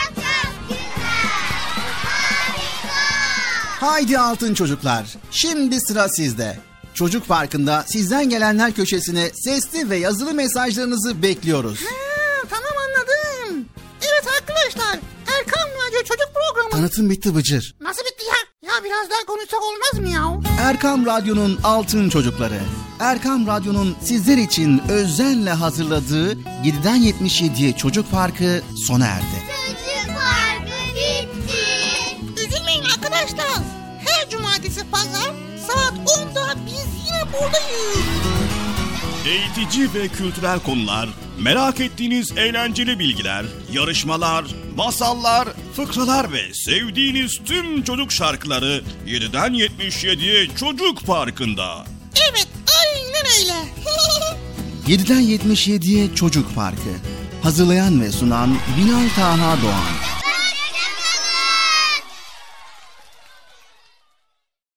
Haydi altın çocuklar. Şimdi sıra sizde. Çocuk Parkı'nda sizden gelenler köşesine sesli ve yazılı mesajlarınızı bekliyoruz. Ha, tamam anladım. Evet arkadaşlar Erkan Radyo Çocuk Programı. Tanıtım bitti Bıcır. Nasıl bitti ya? Ya biraz daha konuşsak olmaz mı ya? Erkam Radyo'nun altın çocukları. Erkam Radyo'nun sizler için özenle hazırladığı 7'den 77'ye Çocuk Parkı sona erdi. Cumartesi pazar saat 10'da biz yine buradayız. Eğitici ve kültürel konular, merak ettiğiniz eğlenceli bilgiler, yarışmalar, masallar, fıkralar ve sevdiğiniz tüm çocuk şarkıları 7'den 77'ye Çocuk Parkı'nda. Evet aynen öyle. *laughs* 7'den 77'ye Çocuk Parkı. Hazırlayan ve sunan Binal Taha Doğan.